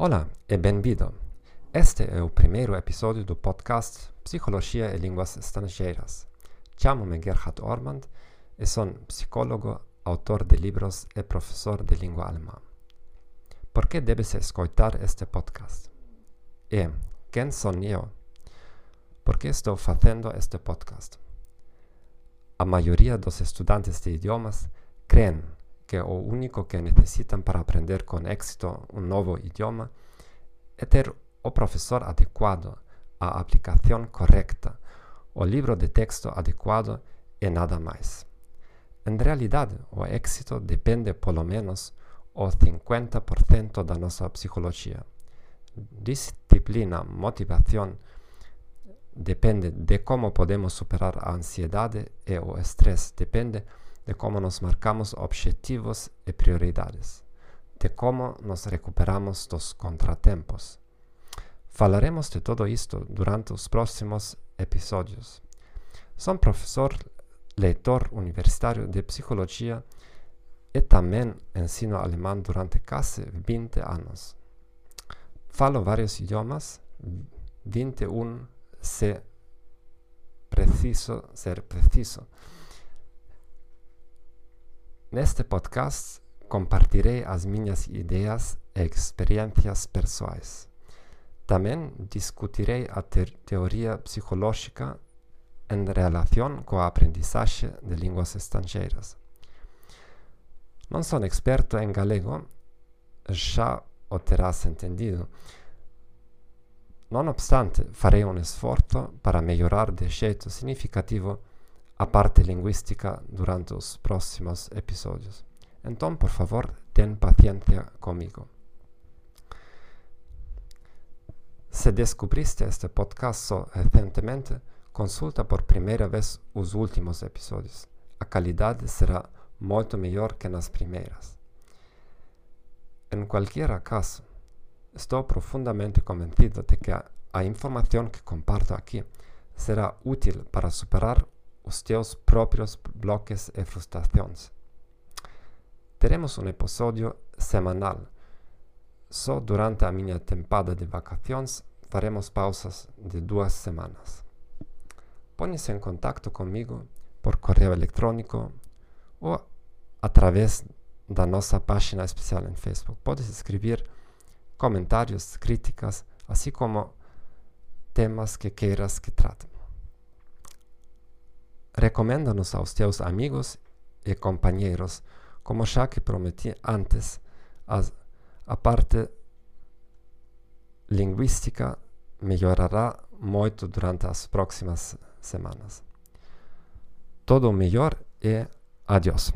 Olá e bem-vindo. Este é o primeiro episódio do podcast Psicologia e Línguas Estrangeiras. Chamo-me Gerhard Ormand e sou psicólogo, autor de livros e professor de língua alemã. Por que debes escutar este podcast? E quem sou eu? Por que estou fazendo este podcast? A maioria dos estudantes de idiomas creem que o único que necesitan para aprender con éxito un nuevo idioma es tener o profesor adecuado, a aplicación correcta, o libro de texto adecuado y nada más. En realidad, o éxito depende por lo menos o 50% de nuestra psicología. Disciplina, motivación, depende de cómo podemos superar a ansiedad e o estrés, depende de de como nos marcamos objetivos e prioridades, de como nos recuperamos dos contratempos. Falaremos de todo isto durante os próximos episódios. Sou professor leitor universitário de psicologia e também ensino alemão durante quase 20 anos. Falo vários idiomas, 21 se preciso ser preciso. Neste podcast compartirei as minhas ideias e experiências pessoais. Também discutirei a te teoria psicológica em relação com a aprendizagem de línguas estrangeiras. Não sou experto em galego, já o terás entendido. Não obstante, farei um esforço para melhorar de jeito significativo a parte linguística durante os próximos episódios. Então, por favor, tenha paciência comigo. Se descobriste este podcast recentemente, consulta por primeira vez os últimos episódios. A qualidade será muito melhor que nas primeiras. Em qualquer caso, estou profundamente convencido de que a, a informação que comparto aqui será útil para superar os teus bloques e frustrações. Teremos um episódio semanal. Só durante a minha temporada de vacações faremos pausas de duas semanas. Põe-se em contato comigo por correio eletrônico ou através da nossa página especial em Facebook. Podes escrever comentários, críticas, assim como temas que queiras que trate. Recomenda-nos aos teus amigos e companheiros, como já que prometi antes, as, a parte linguística melhorará muito durante as próximas semanas. Todo o melhor e adiós.